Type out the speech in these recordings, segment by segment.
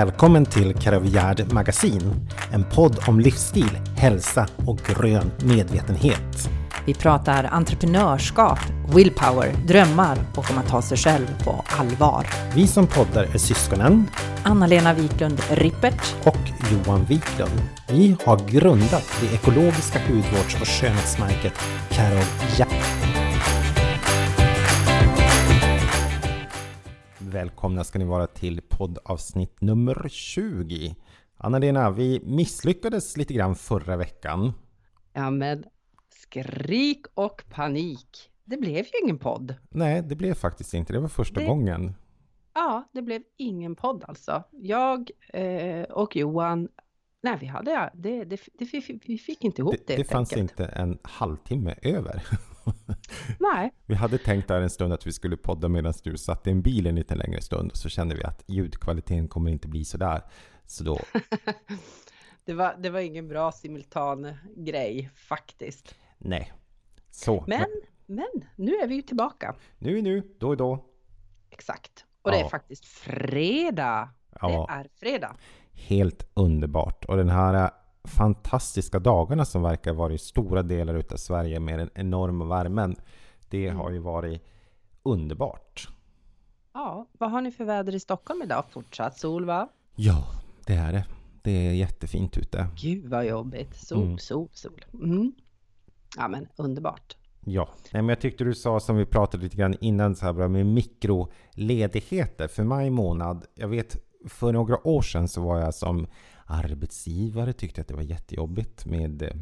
Välkommen till Karavjärd Magasin, en podd om livsstil, hälsa och grön medvetenhet. Vi pratar entreprenörskap, willpower, drömmar och om att ta sig själv på allvar. Vi som poddar är syskonen Anna-Lena Wiklund Rippert och Johan Wiklund. Vi har grundat det ekologiska hudvårds och skönhetsmärket Karol Välkomna ska ni vara till poddavsnitt nummer 20. Anna-Lena, vi misslyckades lite grann förra veckan. Ja, men skrik och panik. Det blev ju ingen podd. Nej, det blev faktiskt inte. Det var första Det- gången. Ja, det blev ingen podd alltså. Jag eh, och Johan, nej vi hade, det, det, det, vi, fick inte ihop det, Det, fanns enkelt. inte en halvtimme över. Nej, Vi hade tänkt där en stund att vi skulle podda medan du satt i en bil en lite längre stund. Så kände vi att ljudkvaliteten kommer inte bli sådär. Så då, det var, det var ingen bra simultan grej faktiskt. nej. Så, Men, men nu är vi ju tillbaka. nu är nu, då är då. Exakt. Och det Ja. är faktiskt fredag. Ja. Det är fredag. Helt underbart. Och den här fantastiska dagarna som verkar vara i stora delar utav Sverige med den enorma värmen. Det Mm. har ju varit underbart. Ja, vad har ni för väder i Stockholm idag? Fortsatt sol va? Ja, det är det. Det är jättefint ute. Gud vad jobbigt. Sol, Mm. sol, sol. Mm. Ja men underbart. Ja, Nej, men jag tyckte du sa som vi pratade lite grann innan så här bra med mikroledigheter för maj månad. Jag vet för några år sedan så var jag som arbetsgivare tyckte att det var jättejobbigt med eh,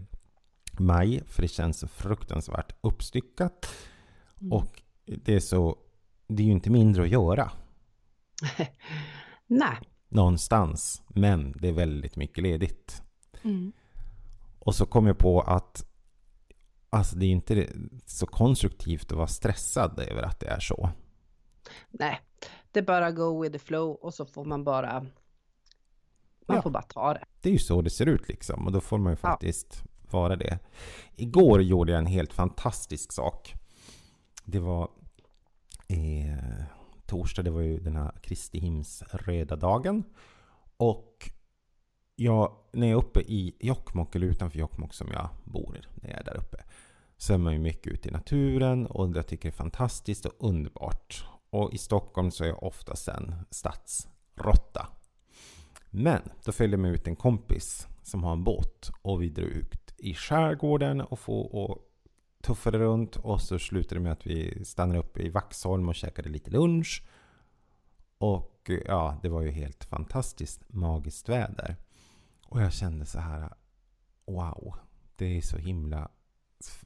maj för det känns så fruktansvärt uppstyckat Mm. och det är så det är ju inte mindre att göra Nej. någonstans men det är väldigt mycket ledigt. Mm. Och så kom jag på att alltså det är inte så konstruktivt att vara stressad över att det är så. Nej, det är bara go with the flow och så får man bara man Ja. får bara ta det. Det är ju så det ser ut liksom och då får man ju Ja. faktiskt vara det. Igår gjorde jag en helt fantastisk sak. Det var eh, torsdag, det var ju den här Kristi hims röda dagen. Och jag, när jag är uppe i Jokkmokk, eller utanför Jokkmokk som jag bor, när jag är där uppe, så är man ju mycket ute i naturen och jag tycker det är fantastiskt och underbart. Och i Stockholm så är jag oftast en stadsrotta. Men då följde jag med ut en kompis som har en båt och vi drog ut i skärgården och, få, och tuffade runt och så slutade det med att vi stannade upp i Vaxholm och käkade lite lunch. Och ja, det var ju helt fantastiskt magiskt väder. Och jag kände så här, wow, det är så himla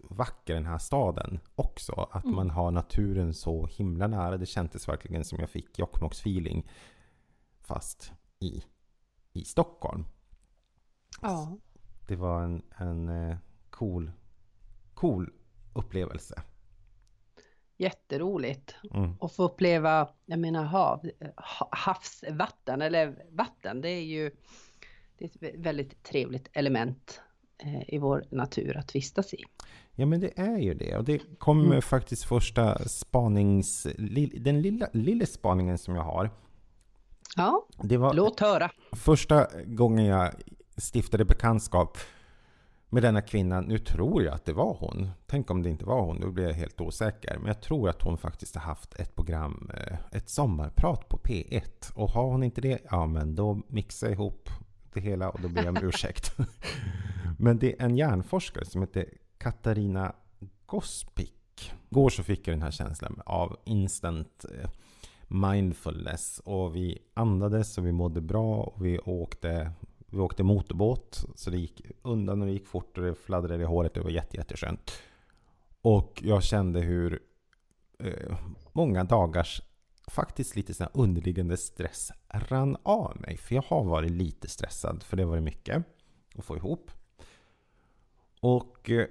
vacker den här staden också. Att Mm. man har naturen så himla nära. Det kändes verkligen som jag fick Jokkmokks feeling fast i, i Stockholm. Ja. Det var en, en eh, cool, cool upplevelse. Jätteroligt Mm. att få uppleva, jag menar hav, ha- havsvatten eller vatten, det är ju det är ett väldigt trevligt element i vår natur att vistas i. Ja men det är ju det. Och det kommer Mm. faktiskt första spanings... Den lilla, lilla spaningen som jag har. Ja, Det var låt höra. första gången jag stiftade bekantskap med denna kvinna. Nu tror jag att det var hon. Tänk om det inte var hon. Då blir jag helt osäker. Men jag tror att hon faktiskt har haft ett program, eh, ett sommarprat på P1. Och har hon inte det, ja men då mixar jag ihop det hela och då ber jag om ursäkt. men det är en hjärnforskare som heter Katarina Gospic. Igår så fick jag den här känslan av instant eh, mindfulness och vi andades och vi mådde bra och vi åkte, vi åkte motorbåt så det gick undan och det gick fort och det fladdrade i håret. Det var jätte, jätteskönt. Och jag kände hur eh, många dagars faktiskt lite sån här underliggande stress rann av mig. För jag har varit lite stressad för det har varit mycket att få ihop. Och eh,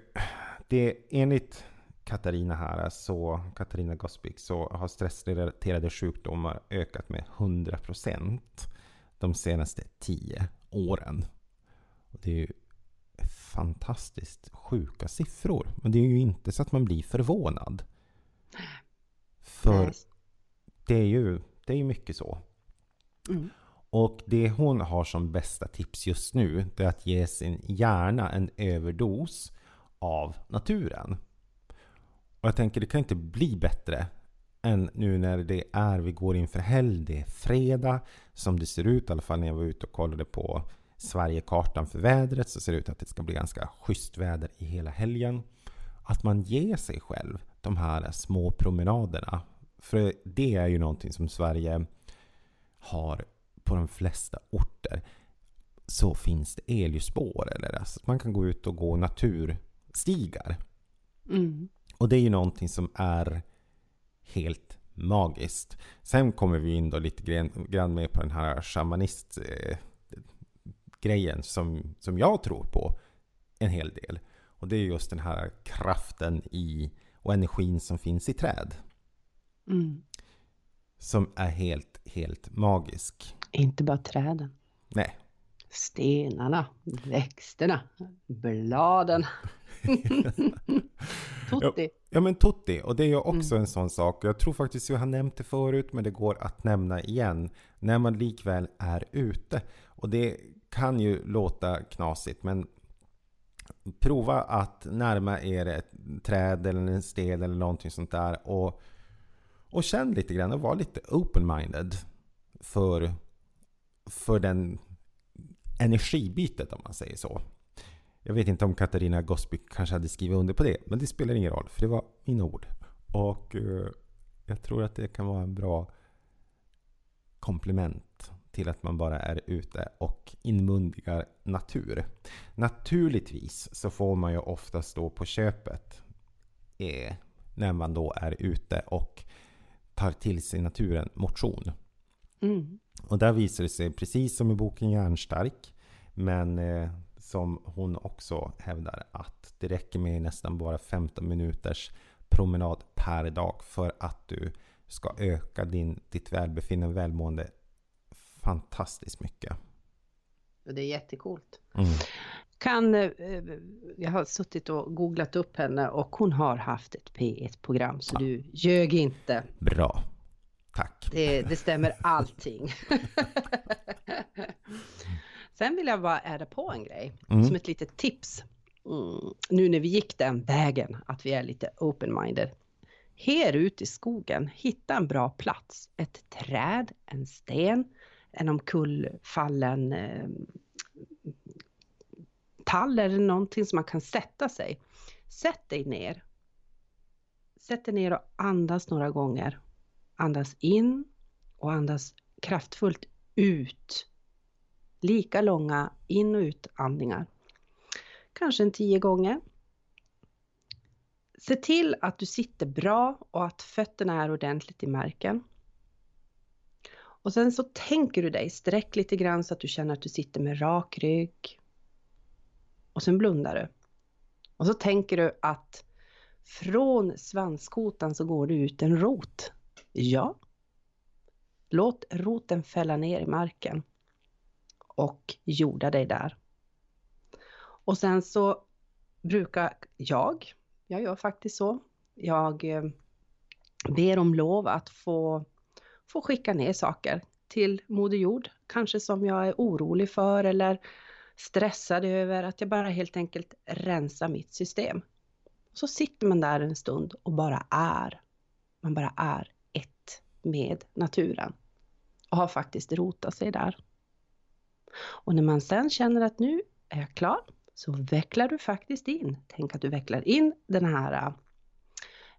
det enligt Katarina här, så Katarina Gospic, så har stressrelaterade sjukdomar ökat med 100% de senaste 10 åren. Och det är ju fantastiskt sjuka siffror. Men det är ju inte så att man blir förvånad. För Nej det är ju, det är ju mycket så. Mm. Och det hon har som bästa tips just nu det är att ge sin hjärna en överdos av naturen. Och jag tänker det kan inte bli bättre än nu när det är, vi går inför helg, det är fredag som det ser ut, i alla fall när jag var ute och kollade på Sverigekartan för vädret så ser det ut att det ska bli ganska schysst väder i hela helgen. Att man ger sig själv de här små promenaderna. För det är ju någonting som Sverige har på de flesta orter. Så finns det elljusspår eller alltså man kan gå ut och gå naturstigar. Mm. Och det är ju någonting som är helt magiskt. Sen kommer vi in då lite grann, med på den här shamanist eh, grejen som, som jag tror på en hel del. Och det är just den här kraften i och energin som finns i träd. Mm. Som är helt, helt magisk. Inte bara träden. Nej. Stenarna, växterna, bladen. Tutti. Ja men Tutti, och det är ju också Mm. en sån sak. Jag tror faktiskt jag har nämnt det förut, men det går att nämna igen. När man likväl är ute. Och det kan ju låta knasigt, men prova att närma er ett träd eller en sten eller någonting sånt där. Och, och känn lite grann och var lite open-minded för, för den energibytet om man säger så. Jag vet inte om Katarina Gosby kanske hade skrivit under på det, men det spelar ingen roll för det var mina ord. Och eh, jag tror att det kan vara en bra komplement till att man bara är ute och inmundigar natur. Naturligtvis så får man ju ofta stå på köpet eh, när man då är ute och tar till sig naturen motion. Mm. Och där visar det sig, precis som i boken Järnstark, men eh, som hon också hävdar att det räcker med nästan bara 15 minuters promenad per dag för att du ska öka din, ditt välbefinnande och välmående fantastiskt mycket. Och det är jättekult. Mm. Kan, eh, jag har suttit och googlat upp henne och hon har haft ett P1-program så Ja. du ljög inte. Bra. Tack. Det, det stämmer allting. Sen vill jag bara adda på en grej Mm. som ett litet tips. Mm. Nu när vi gick den vägen, att vi är lite open-minded. Här ute i skogen, hitta en bra plats. Ett träd, en sten, en omkullfallen pall eller någonting som man kan sätta sig. Sätt dig ner. Sätt dig ner och andas några gånger. Andas in och andas kraftfullt ut. Lika långa in och utandningar. Kanske en tio gånger. Se till att du sitter bra och att fötterna är ordentligt i marken. Och sen så tänker du dig, sträck lite grann så att du känner att du sitter med rak rygg. Och sen blundar du. Och så tänker du att från svanskotan så går det ut en rot. Ja. Låt roten fälla ner i marken. Och jorda dig där. Och sen så brukar jag, jag gör faktiskt så, jag eh, ber om lov att få, få skicka ner saker till Moder Jord. Kanske som jag är orolig för eller stressad över, att jag bara helt enkelt rensar mitt system. Så sitter man där en stund och bara är. Man bara är ett med naturen. Och har faktiskt rotat sig där. Och när man sen känner att nu är jag klar, så vecklar du faktiskt in. Tänk att du vecklar in den här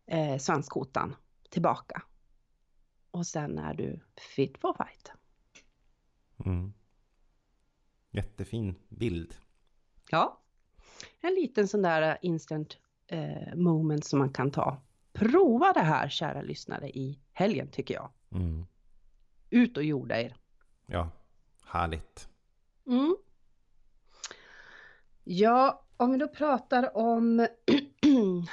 eh, svanskotan tillbaka. Och sen är du fit for fight. Mm. Jättefin bild. Ja, en liten sån där instant eh, moment som man kan ta. Prova det här kära lyssnare i helgen tycker jag. Mm. Ut och jorda er. Ja, härligt. Mm. Ja, om vi då pratar om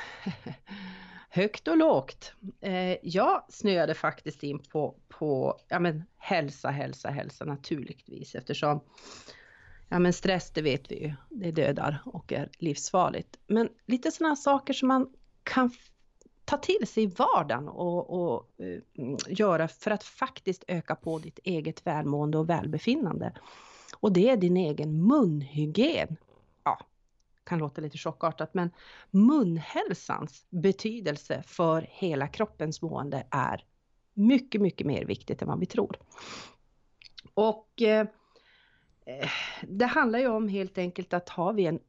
högt och lågt. Eh, jag snöade faktiskt in på, på ja, men hälsa, hälsa, hälsa naturligtvis eftersom ja, men stress, det vet vi ju, det dödar och är livsfarligt. Men lite sådana saker som man kan ta till sig i vardagen och, och uh, göra för att faktiskt öka på ditt eget välmående och välbefinnande. Och det är din egen munhygien. Ja, kan låta lite chockartat men munhälsans betydelse för hela kroppens mående är mycket, mycket mer viktigt än vad vi tror. Och eh, Eh, det handlar ju om helt enkelt att har vi en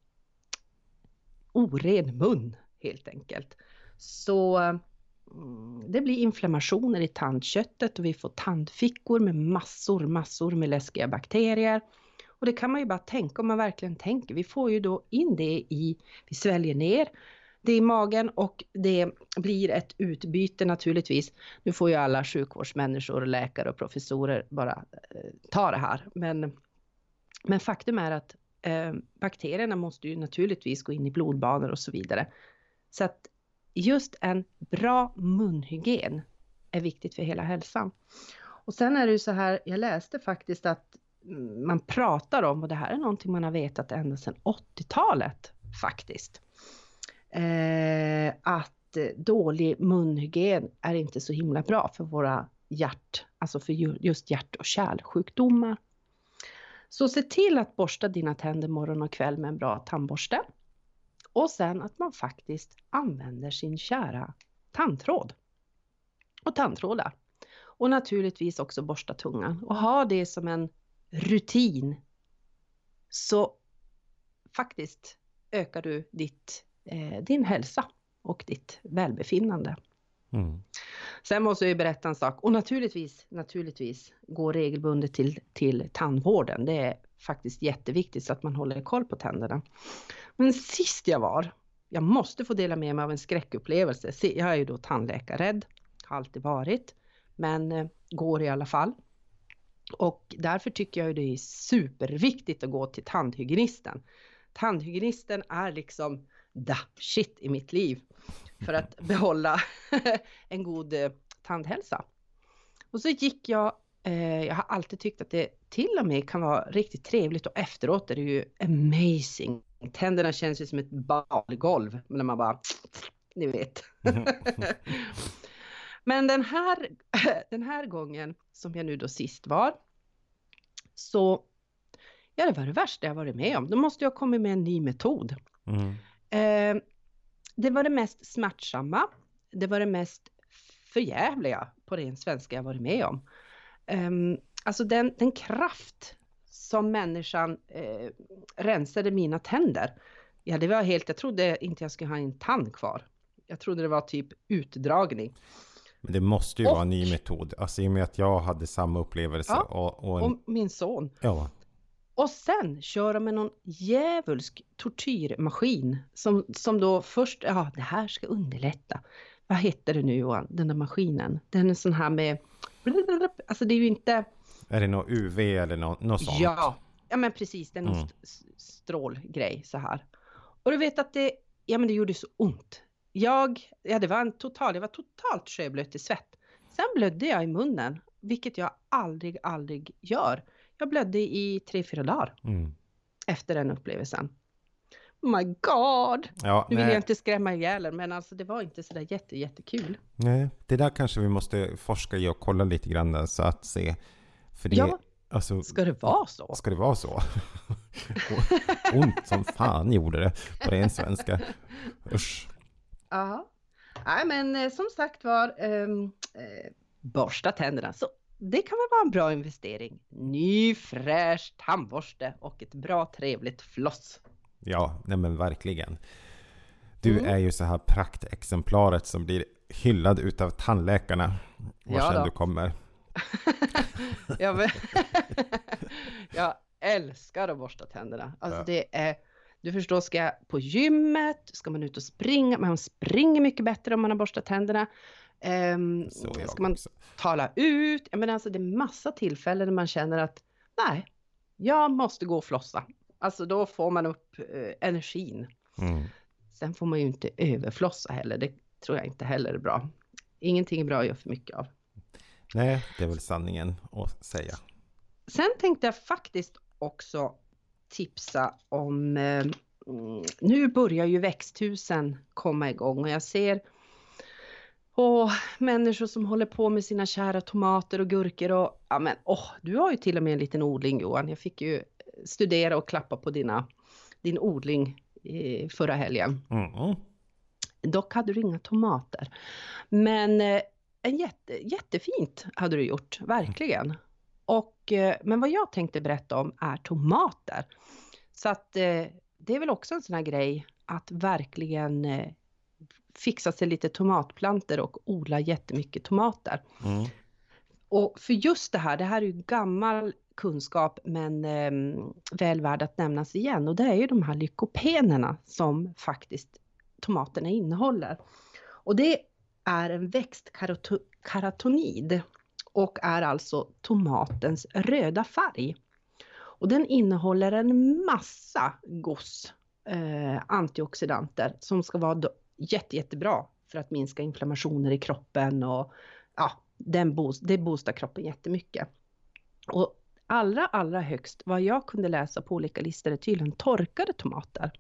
oren mun helt enkelt så mm, det blir inflammationer i tandköttet och vi får tandfickor med massor, massor med läskiga bakterier. Och det kan man ju bara tänka om man verkligen tänker. Vi får ju då in det i, vi sväljer ner det i magen och det blir ett utbyte naturligtvis. Nu får ju alla sjukvårdsmänniskor, läkare och professorer bara eh, ta det här. Men, men faktum är att eh, bakterierna måste ju naturligtvis gå in i blodbanor och så vidare. Så att just en bra munhygien är viktigt för hela hälsan. Och sen är det ju så här, jag läste faktiskt att man pratar om, och det här är någonting man har vetat ända sedan 80-talet faktiskt, eh, att dålig munhygien är inte så himla bra för våra hjärt, alltså för just hjärt och kärlsjukdomar. Så se till att borsta dina tänder morgon och kväll med en bra tandborste. Och sen att man faktiskt använder sin kära tandtråd. Och tandtrådar. Och naturligtvis också borsta tungan och ha det som en rutin. Så faktiskt ökar du ditt, eh, din hälsa och ditt välbefinnande. Mm. Sen måste jag berätta en sak och naturligtvis, naturligtvis gå regelbundet till, till tandvården. Det är faktiskt jätteviktigt så att man håller koll på tänderna. Men sist jag var, jag måste få dela med mig av en skräckupplevelse. Jag är ju då tandläkarrädd, har alltid varit, men eh, går i alla fall. Och därför tycker jag det är superviktigt att gå till tandhygienisten. Tandhygienisten är liksom the shit i mitt liv för att behålla en god eh, tandhälsa. Och så gick jag, eh, jag har alltid tyckt att det till och med kan vara riktigt trevligt och efteråt är det ju amazing. Tänderna känns ju som ett balgolv när man bara, ni vet. Men den här, den här gången som jag nu då sist var, så ja, det var det värsta jag varit med om. Då måste jag komma med en ny metod. Mm. Eh, det var det mest smärtsamma. Det var det mest förjävliga på ren svenska jag varit med om. Um, alltså den, den kraft som människan eh, rensade mina tänder. Ja, det var helt, jag trodde inte jag skulle ha en tand kvar. Jag trodde det var typ utdragning. Men det måste ju och, vara en ny metod. Alltså i och med att jag hade samma upplevelse. Ja, och, och, en... och min son. Ja. Och sen kör de med någon djävulsk tortyrmaskin som, som då först, ja det här ska underlätta. Vad heter det nu Johan, den där maskinen? Den är sån här med, alltså det är ju inte... Är det något UV eller något, något sånt? Ja, ja men precis, det är någon mm. strålgrej så här. Och du vet att det, ja men det gjorde så ont. Jag, ja det var en total, jag var totalt sjöblöt i svett. Sen blödde jag i munnen, vilket jag aldrig, aldrig gör. Jag blödde i tre, fyra dagar mm. efter den upplevelsen. Oh my god! Ja, nu vill nej. jag inte skrämma ihjäl men alltså det var inte sådär jätte, jättekul. Nej, det där kanske vi måste forska i och kolla lite grann så att se. För det, ja, alltså, ska det vara så? Ska det vara så? Ont som fan gjorde det på ren svenska. Usch. Ja. Nej men eh, som sagt var, um, eh, borsta tänderna så det kan väl vara en bra investering. Ny fräsch tandborste och ett bra trevligt floss. Ja, nej men verkligen. Du mm. är ju så här praktexemplaret som blir hyllad utav tandläkarna. Var ja, du kommer. ja, men jag älskar att borsta tänderna. Alltså ja. det är, du förstår, ska jag på gymmet, ska man ut och springa, man springer mycket bättre om man har borstat tänderna. Um, ska man också. tala ut? Jag menar alltså det är massa tillfällen när man känner att nej, jag måste gå och flossa. Alltså då får man upp eh, energin. Mm. Sen får man ju inte överflossa heller. Det tror jag inte heller är bra. Ingenting är bra att göra för mycket av. Nej, det är väl sanningen att säga. Sen tänkte jag faktiskt också tipsa om eh, nu börjar ju växthusen komma igång och jag ser Och människor som håller på med sina kära tomater och gurkor och ja men åh, du har ju till och med en liten odling Johan. Jag fick ju studera och klappa på dina, din odling i förra helgen. Mm. Dock hade du inga tomater. Men eh, en jätte, jättefint hade du gjort, verkligen. Och, eh, men vad jag tänkte berätta om är tomater. Så att eh, det är väl också en sån här grej att verkligen eh, fixa sig lite tomatplanter och odla jättemycket tomater. Mm. Och för just det här, det här är ju gammal kunskap men eh, väl värd att nämnas igen och det är ju de här lykopenerna som faktiskt tomaterna innehåller. Och det är en växtkaratonid och är alltså tomatens röda färg. Och den innehåller en massa GOS, eh, antioxidanter, som ska vara jätte, jättebra för att minska inflammationer i kroppen och ja, den boost, det boostar kroppen jättemycket. Och allra, allra högst, vad jag kunde läsa på olika listor, är tydligen torkade tomater.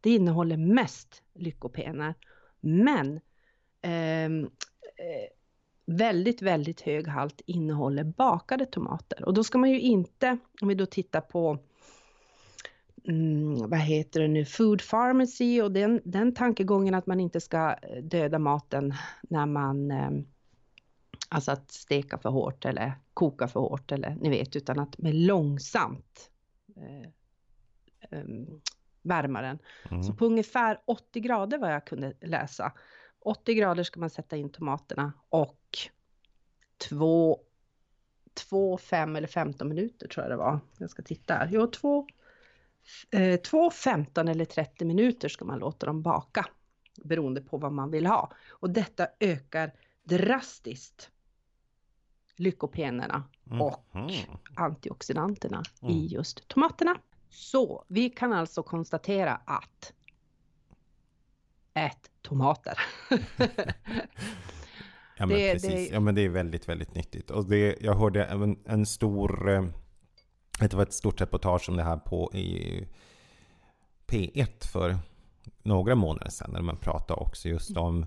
Det innehåller mest lykopener, men ehm, eh, väldigt, väldigt hög halt innehåller bakade tomater. Och då ska man ju inte, om vi då tittar på mm, vad heter det nu, Food Pharmacy och den, den tankegången att man inte ska döda maten när man eh, Alltså att steka för hårt eller koka för hårt eller ni vet utan att med långsamt eh, um, värma den. Mm. Så på ungefär 80 grader vad jag kunde läsa. 80 grader ska man sätta in tomaterna och 2, 2, 5 eller 15 minuter tror jag det var. Jag ska titta här. Jo, 2, eh, 2, 15 eller 30 minuter ska man låta dem baka beroende på vad man vill ha. Och detta ökar drastiskt lykopenerna mm. och antioxidanterna mm. i just tomaterna. Så vi kan alltså konstatera att ät tomater. ja men det, precis, det... ja men det är väldigt, väldigt nyttigt. Och det, jag hörde en, en stor, eh, det var ett stort reportage om det här på i P1 för några månader sedan. När man pratade också just om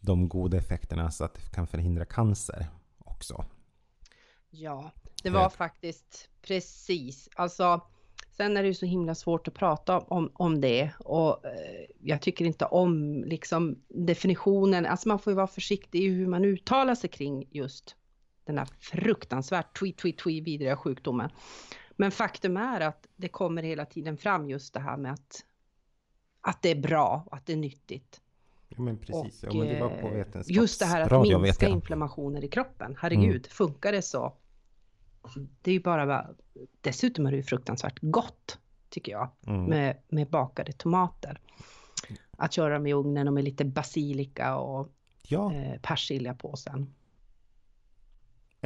de goda effekterna så att det kan förhindra cancer också. Ja, det var faktiskt precis. Alltså, sen är det ju så himla svårt att prata om, om det och eh, jag tycker inte om liksom definitionen. Alltså man får ju vara försiktig i hur man uttalar sig kring just den här fruktansvärt tweet, tweet, tweet vidriga sjukdomen. Men faktum är att det kommer hela tiden fram just det här med att, att det är bra och att det är nyttigt. Ja, men precis. Och, ja, men det var på eh, just det här att minska inflammationer i kroppen. Herregud, mm. funkar det så det är ju bara, dessutom är det ju fruktansvärt gott, tycker jag, mm. med, med bakade tomater. Att köra dem i ugnen och med lite basilika och ja. eh, persilja på sen.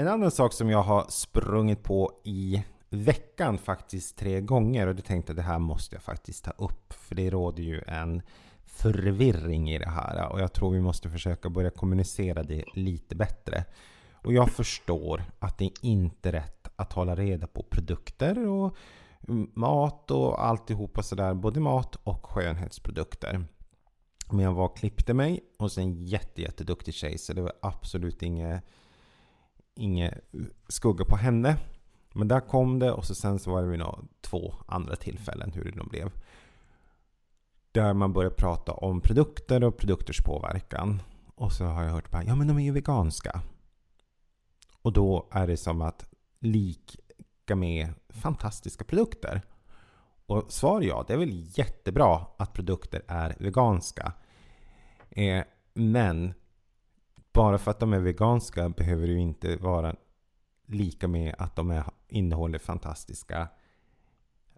En annan sak som jag har sprungit på i veckan faktiskt tre gånger och det tänkte att det här måste jag faktiskt ta upp. För det råder ju en förvirring i det här och jag tror vi måste försöka börja kommunicera det lite bättre. Och jag förstår att det inte är rätt att hålla reda på produkter och mat och alltihopa sådär. Både mat och skönhetsprodukter. Men jag var och klippte mig hos en jätte, jätteduktig tjej så det var absolut inget, Ingen skugga på henne. Men där kom det och så sen så var det vid två andra tillfällen hur det nu blev. Där man började prata om produkter och produkters påverkan. Och så har jag hört bara, ja men de är ju veganska. Och då är det som att lika med fantastiska produkter. Och svar ja, det är väl jättebra att produkter är veganska. Eh, men bara för att de är veganska behöver det ju inte vara lika med att de är, innehåller fantastiska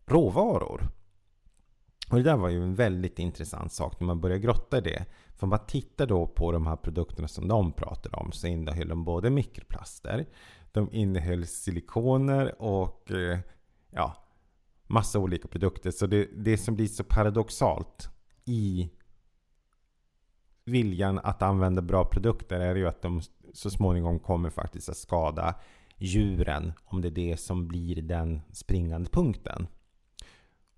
råvaror. Och det där var ju en väldigt intressant sak när man börjar grotta i det. För om man tittar då på de här produkterna som de pratar om så innehöll de både mikroplaster, de innehöll silikoner och eh, ja, massa olika produkter. Så det, det som blir så paradoxalt i viljan att använda bra produkter är ju att de så småningom kommer faktiskt att skada djuren om det är det som blir den springande punkten.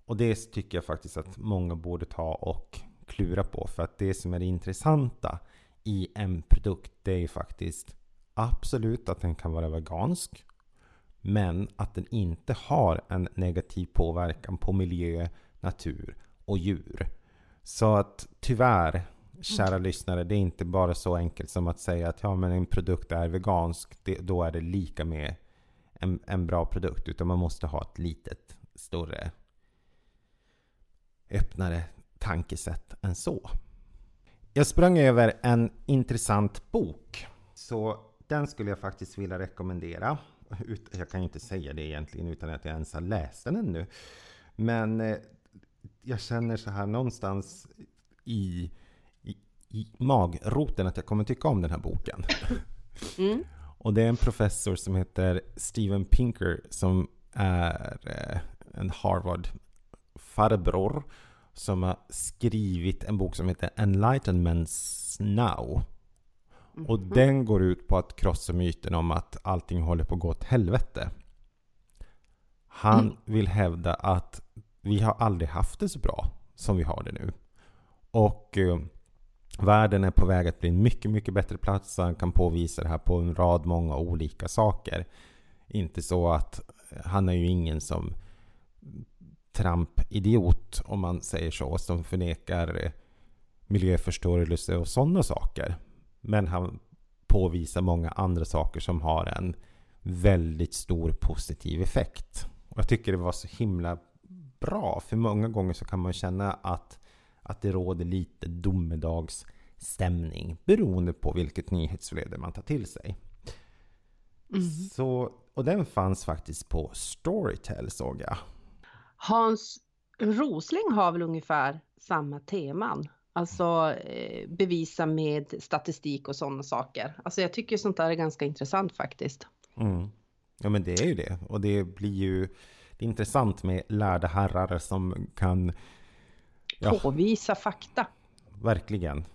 Och det tycker jag faktiskt att många borde ta och klura på. För att det som är det intressanta i en produkt det är ju faktiskt absolut att den kan vara vegansk. Men att den inte har en negativ påverkan på miljö, natur och djur. Så att tyvärr, kära mm. lyssnare, det är inte bara så enkelt som att säga att ja, men en produkt är vegansk, det, då är det lika med en, en bra produkt. Utan man måste ha ett litet, större, öppnare tankesätt än så. Jag sprang över en intressant bok. Så den skulle jag faktiskt vilja rekommendera. Jag kan ju inte säga det egentligen utan att jag ens har läst den ännu. Men eh, jag känner så här någonstans i magroten att jag kommer tycka om den här boken. Mm. Och det är en professor som heter Steven Pinker som är eh, en Harvard-farbror som har skrivit en bok som heter Enlightenments Now. Mm. Och den går ut på att krossa myten om att allting håller på att gå åt helvete. Han mm. vill hävda att vi har aldrig haft det så bra som vi har det nu. Och eh, världen är på väg att bli en mycket, mycket bättre plats. Han kan påvisa det här på en rad många olika saker. Inte så att han är ju ingen som trampidiot, om man säger så, som förnekar eh, miljöförstörelse och sådana saker. Men han påvisar många andra saker som har en väldigt stor positiv effekt. Och jag tycker det var så himla bra, för många gånger så kan man känna att, att det råder lite domedagsstämning beroende på vilket nyhetsflöde man tar till sig. Mm. Så, och den fanns faktiskt på Storytel såg jag. Hans Rosling har väl ungefär samma teman. Alltså eh, bevisa med statistik och sådana saker. Alltså jag tycker sånt där är ganska intressant faktiskt. Mm. Ja men det är ju det. Och det blir ju det intressant med lärda herrar som kan ja, påvisa fakta. Verkligen.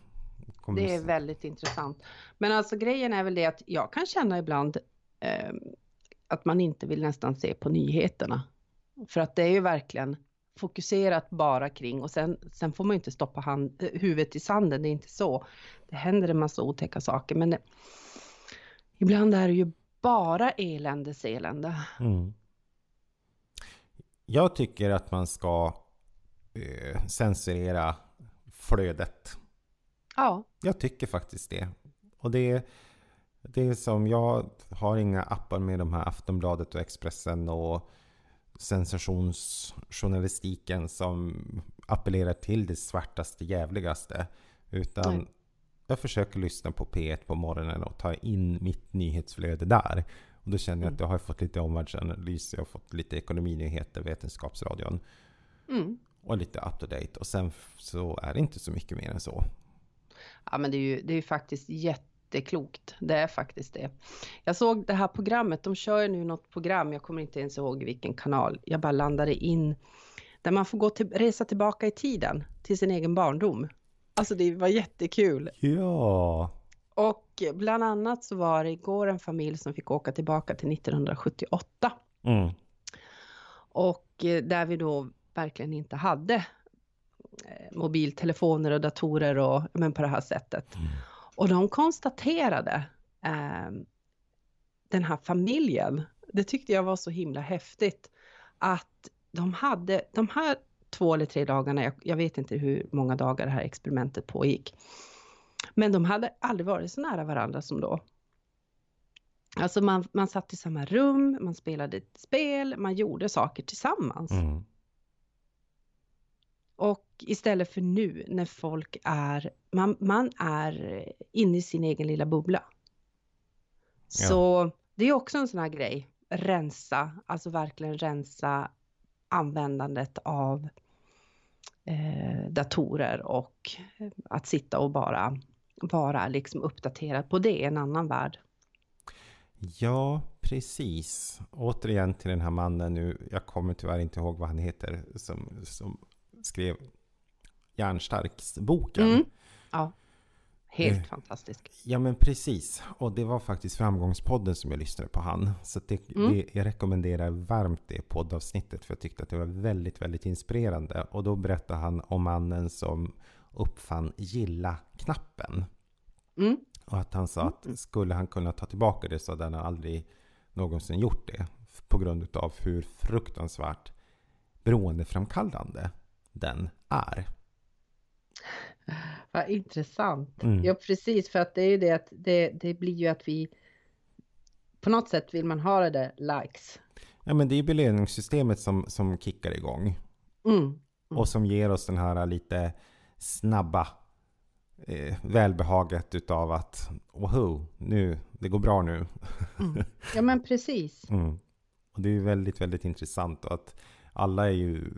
Kommer det är väldigt intressant. Men alltså grejen är väl det att jag kan känna ibland eh, att man inte vill nästan se på nyheterna. För att det är ju verkligen fokuserat bara kring och sen, sen får man ju inte stoppa hand, huvudet i sanden, det är inte så. Det händer en massa otäcka saker men det, ibland är det ju bara eländes elände. Mm. Jag tycker att man ska eh, censurera flödet. Ja. Jag tycker faktiskt det. Och det, det är som, jag har inga appar med de här Aftonbladet och Expressen och sensationsjournalistiken som appellerar till det svartaste, jävligaste. Utan Nej. jag försöker lyssna på P1 på morgonen och ta in mitt nyhetsflöde där. Och då känner jag mm. att jag har fått lite omvärldsanalys, jag har fått lite ekonominyheter, Vetenskapsradion. Mm. Och lite up to date. Och sen så är det inte så mycket mer än så. Ja men det är ju det är faktiskt jätte jätteklokt. Det är faktiskt det. Jag såg det här programmet, de kör nu något program, jag kommer inte ens ihåg vilken kanal. Jag bara landade in där man får gå till, resa tillbaka i tiden till sin egen barndom. Alltså det var jättekul. Ja. Och bland annat så var det igår en familj som fick åka tillbaka till 1978. Mm. Och eh, där vi då verkligen inte hade eh, mobiltelefoner och datorer och men på det här sättet. Mm. Och de konstaterade, eh, den här familjen, det tyckte jag var så himla häftigt, att de hade, de här två eller tre dagarna, jag, jag vet inte hur många dagar det här experimentet pågick, men de hade aldrig varit så nära varandra som då. Alltså man, man satt i samma rum, man spelade ett spel, man gjorde saker tillsammans. Mm. Och istället för nu när folk är, man, man är inne i sin egen lilla bubbla. Ja. Så det är också en sån här grej, rensa, alltså verkligen rensa användandet av eh, datorer och att sitta och bara vara liksom uppdaterad på det, en annan värld. Ja, precis. Återigen till den här mannen nu. Jag kommer tyvärr inte ihåg vad han heter som, som skrev Järnstarks-boken. Mm. Ja, helt eh, fantastisk. Ja men precis. Och det var faktiskt Framgångspodden som jag lyssnade på han. Så det, mm. det, jag rekommenderar varmt det poddavsnittet för jag tyckte att det var väldigt, väldigt inspirerande. Och då berättade han om mannen som uppfann gilla-knappen. Mm. Och att han sa att skulle han kunna ta tillbaka det så hade han aldrig någonsin gjort det. På grund av hur fruktansvärt beroendeframkallande den är. Vad intressant. Mm. Ja, precis, för att det är ju det att det, det blir ju att vi på något sätt vill man ha det där likes. Ja, men det är belöningssystemet som, som kickar igång. Mm. Och som ger oss den här lite snabba eh, välbehaget utav att Woho, nu, det går bra nu. Mm. Ja, men precis. Mm. Och det är ju väldigt, väldigt intressant och att alla är ju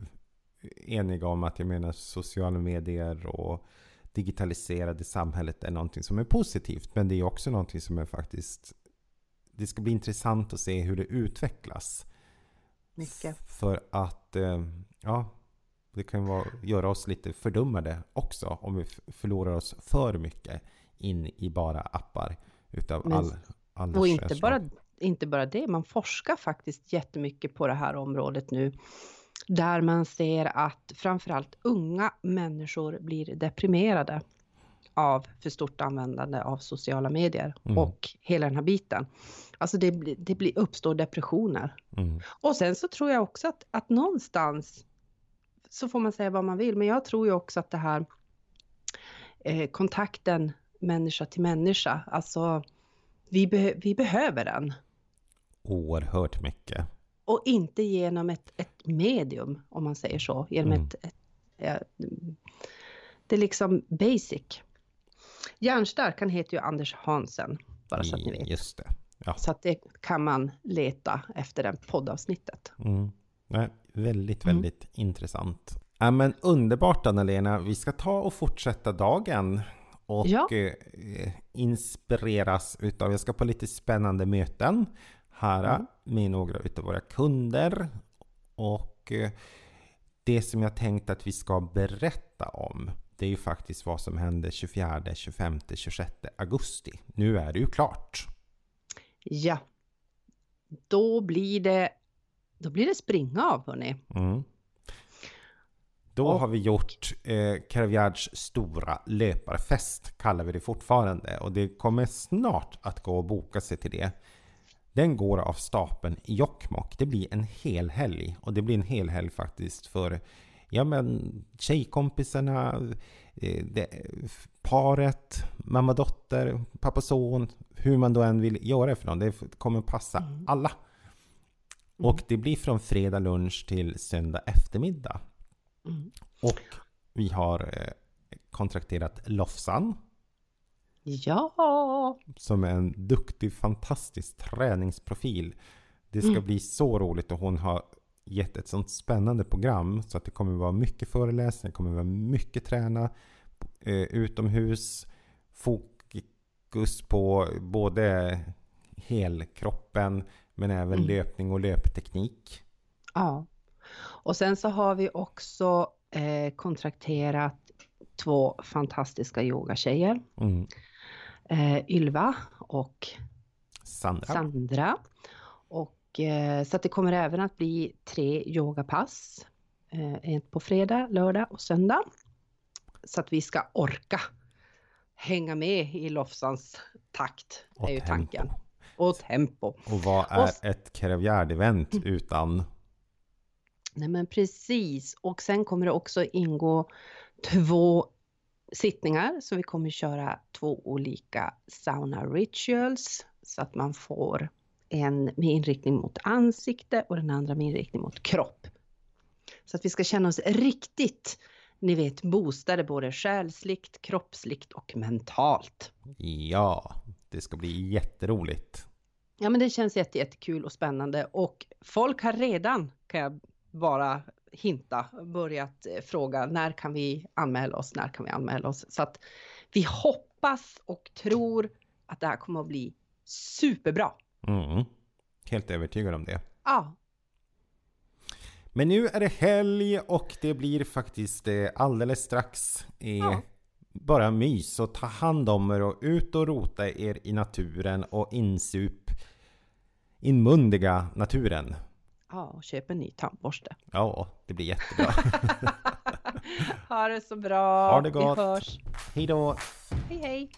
eniga om att jag menar sociala medier och digitaliserade samhället är någonting som är positivt. Men det är också någonting som är faktiskt det ska bli intressant att se hur det utvecklas. Mycket. För att, eh, ja, det kan vara, göra oss lite fördummade också om vi förlorar oss för mycket in i bara appar utav Men- all, alla Och inte bara, inte bara det, man forskar faktiskt jättemycket på det här området nu. Där man ser att framförallt unga människor blir deprimerade av för stort användande av sociala medier Mm. och hela den här biten. Alltså det, det blir, uppstår depressioner. Mm. Och sen så tror jag också att, att någonstans så får man säga vad man vill, men jag tror ju också att det här eh, kontakten människa till människa, alltså vi, be, vi behöver den. Oerhört mycket. Och inte genom ett, ett medium, om man säger så, genom Mm. ett, ett, eh, det är liksom basic. Hjärnstark, han heter ju Anders Hansen, bara så att ni vet. Just det. Ja. Så att det kan man leta efter det poddavsnittet. Mm. Nej, väldigt, Mm. väldigt intressant. Ja, men underbart Anna-Lena. Vi ska ta och fortsätta dagen. Och Ja. eh, inspireras utav, jag ska på lite spännande möten här med några utav våra kunder. Och eh, det som jag tänkt att vi ska berätta om det är ju faktiskt vad som hände 24, 25, 26 augusti. Nu är det ju klart. Ja. Då blir det, då blir det springa av hörni. Mm. Då Och- har vi gjort eh, Caravaggias stora löparfest, kallar vi det fortfarande. Och det kommer snart att gå att boka sig till det. Den går av stapeln i Jokkmokk. Det blir en hel helg. Och det blir en hel helg faktiskt för ja, men, tjejkompisarna, eh, det, paret, mamma, dotter, pappa, son. Hur man då än vill göra för någon. Det kommer passa Mm. alla. Och det blir från fredag lunch till söndag eftermiddag. Mm. Och vi har eh, kontrakterat Lofsan Ja, som är en duktig, fantastisk träningsprofil. Det ska Mm. bli så roligt och hon har gett ett sånt spännande program så att det kommer vara mycket föreläsningar, det kommer vara mycket träna eh, utomhus, fokus på både helkroppen men även Mm. löpning och löpteknik. ja. Och sen så har vi också eh, kontrakterat två fantastiska yogatjejer. Mm. Eh, Ylva och Sandra. Sandra. Och, eh, så det kommer även att bli tre yogapass. Eh, ett på fredag, lördag och söndag. Så att vi ska orka hänga med i Lofsans takt, Och är ju tempo. tanken. Och tempo. Och vad är Och- ett Caravagard-event utan Nej men precis. Och sen kommer det också ingå två sittningar. Så vi kommer köra två olika sauna rituals. Så att man får en med inriktning mot ansikte och den andra med inriktning mot kropp. Så att vi ska känna oss riktigt, ni vet, boostade både själsligt, kroppsligt och mentalt. Ja, det ska bli jätteroligt. Ja men det känns jätte, jättekul och spännande och folk har redan, kan jag bara hinta, börjat eh, fråga när kan vi anmäla oss, när kan vi anmäla oss? Så att vi hoppas och tror att det här kommer att bli superbra. Mm. Helt övertygad om det. Ja, Men nu är det helg och det blir faktiskt eh, alldeles strax eh, Ja. bara mys. Så ta hand om er och ut och rota er i naturen och insup inmundiga naturen. Ja och köp en ny tandborste. Ja, det blir jättebra. ha det så bra. Ha det gott. Vi hörs. Hej då! Hej hej.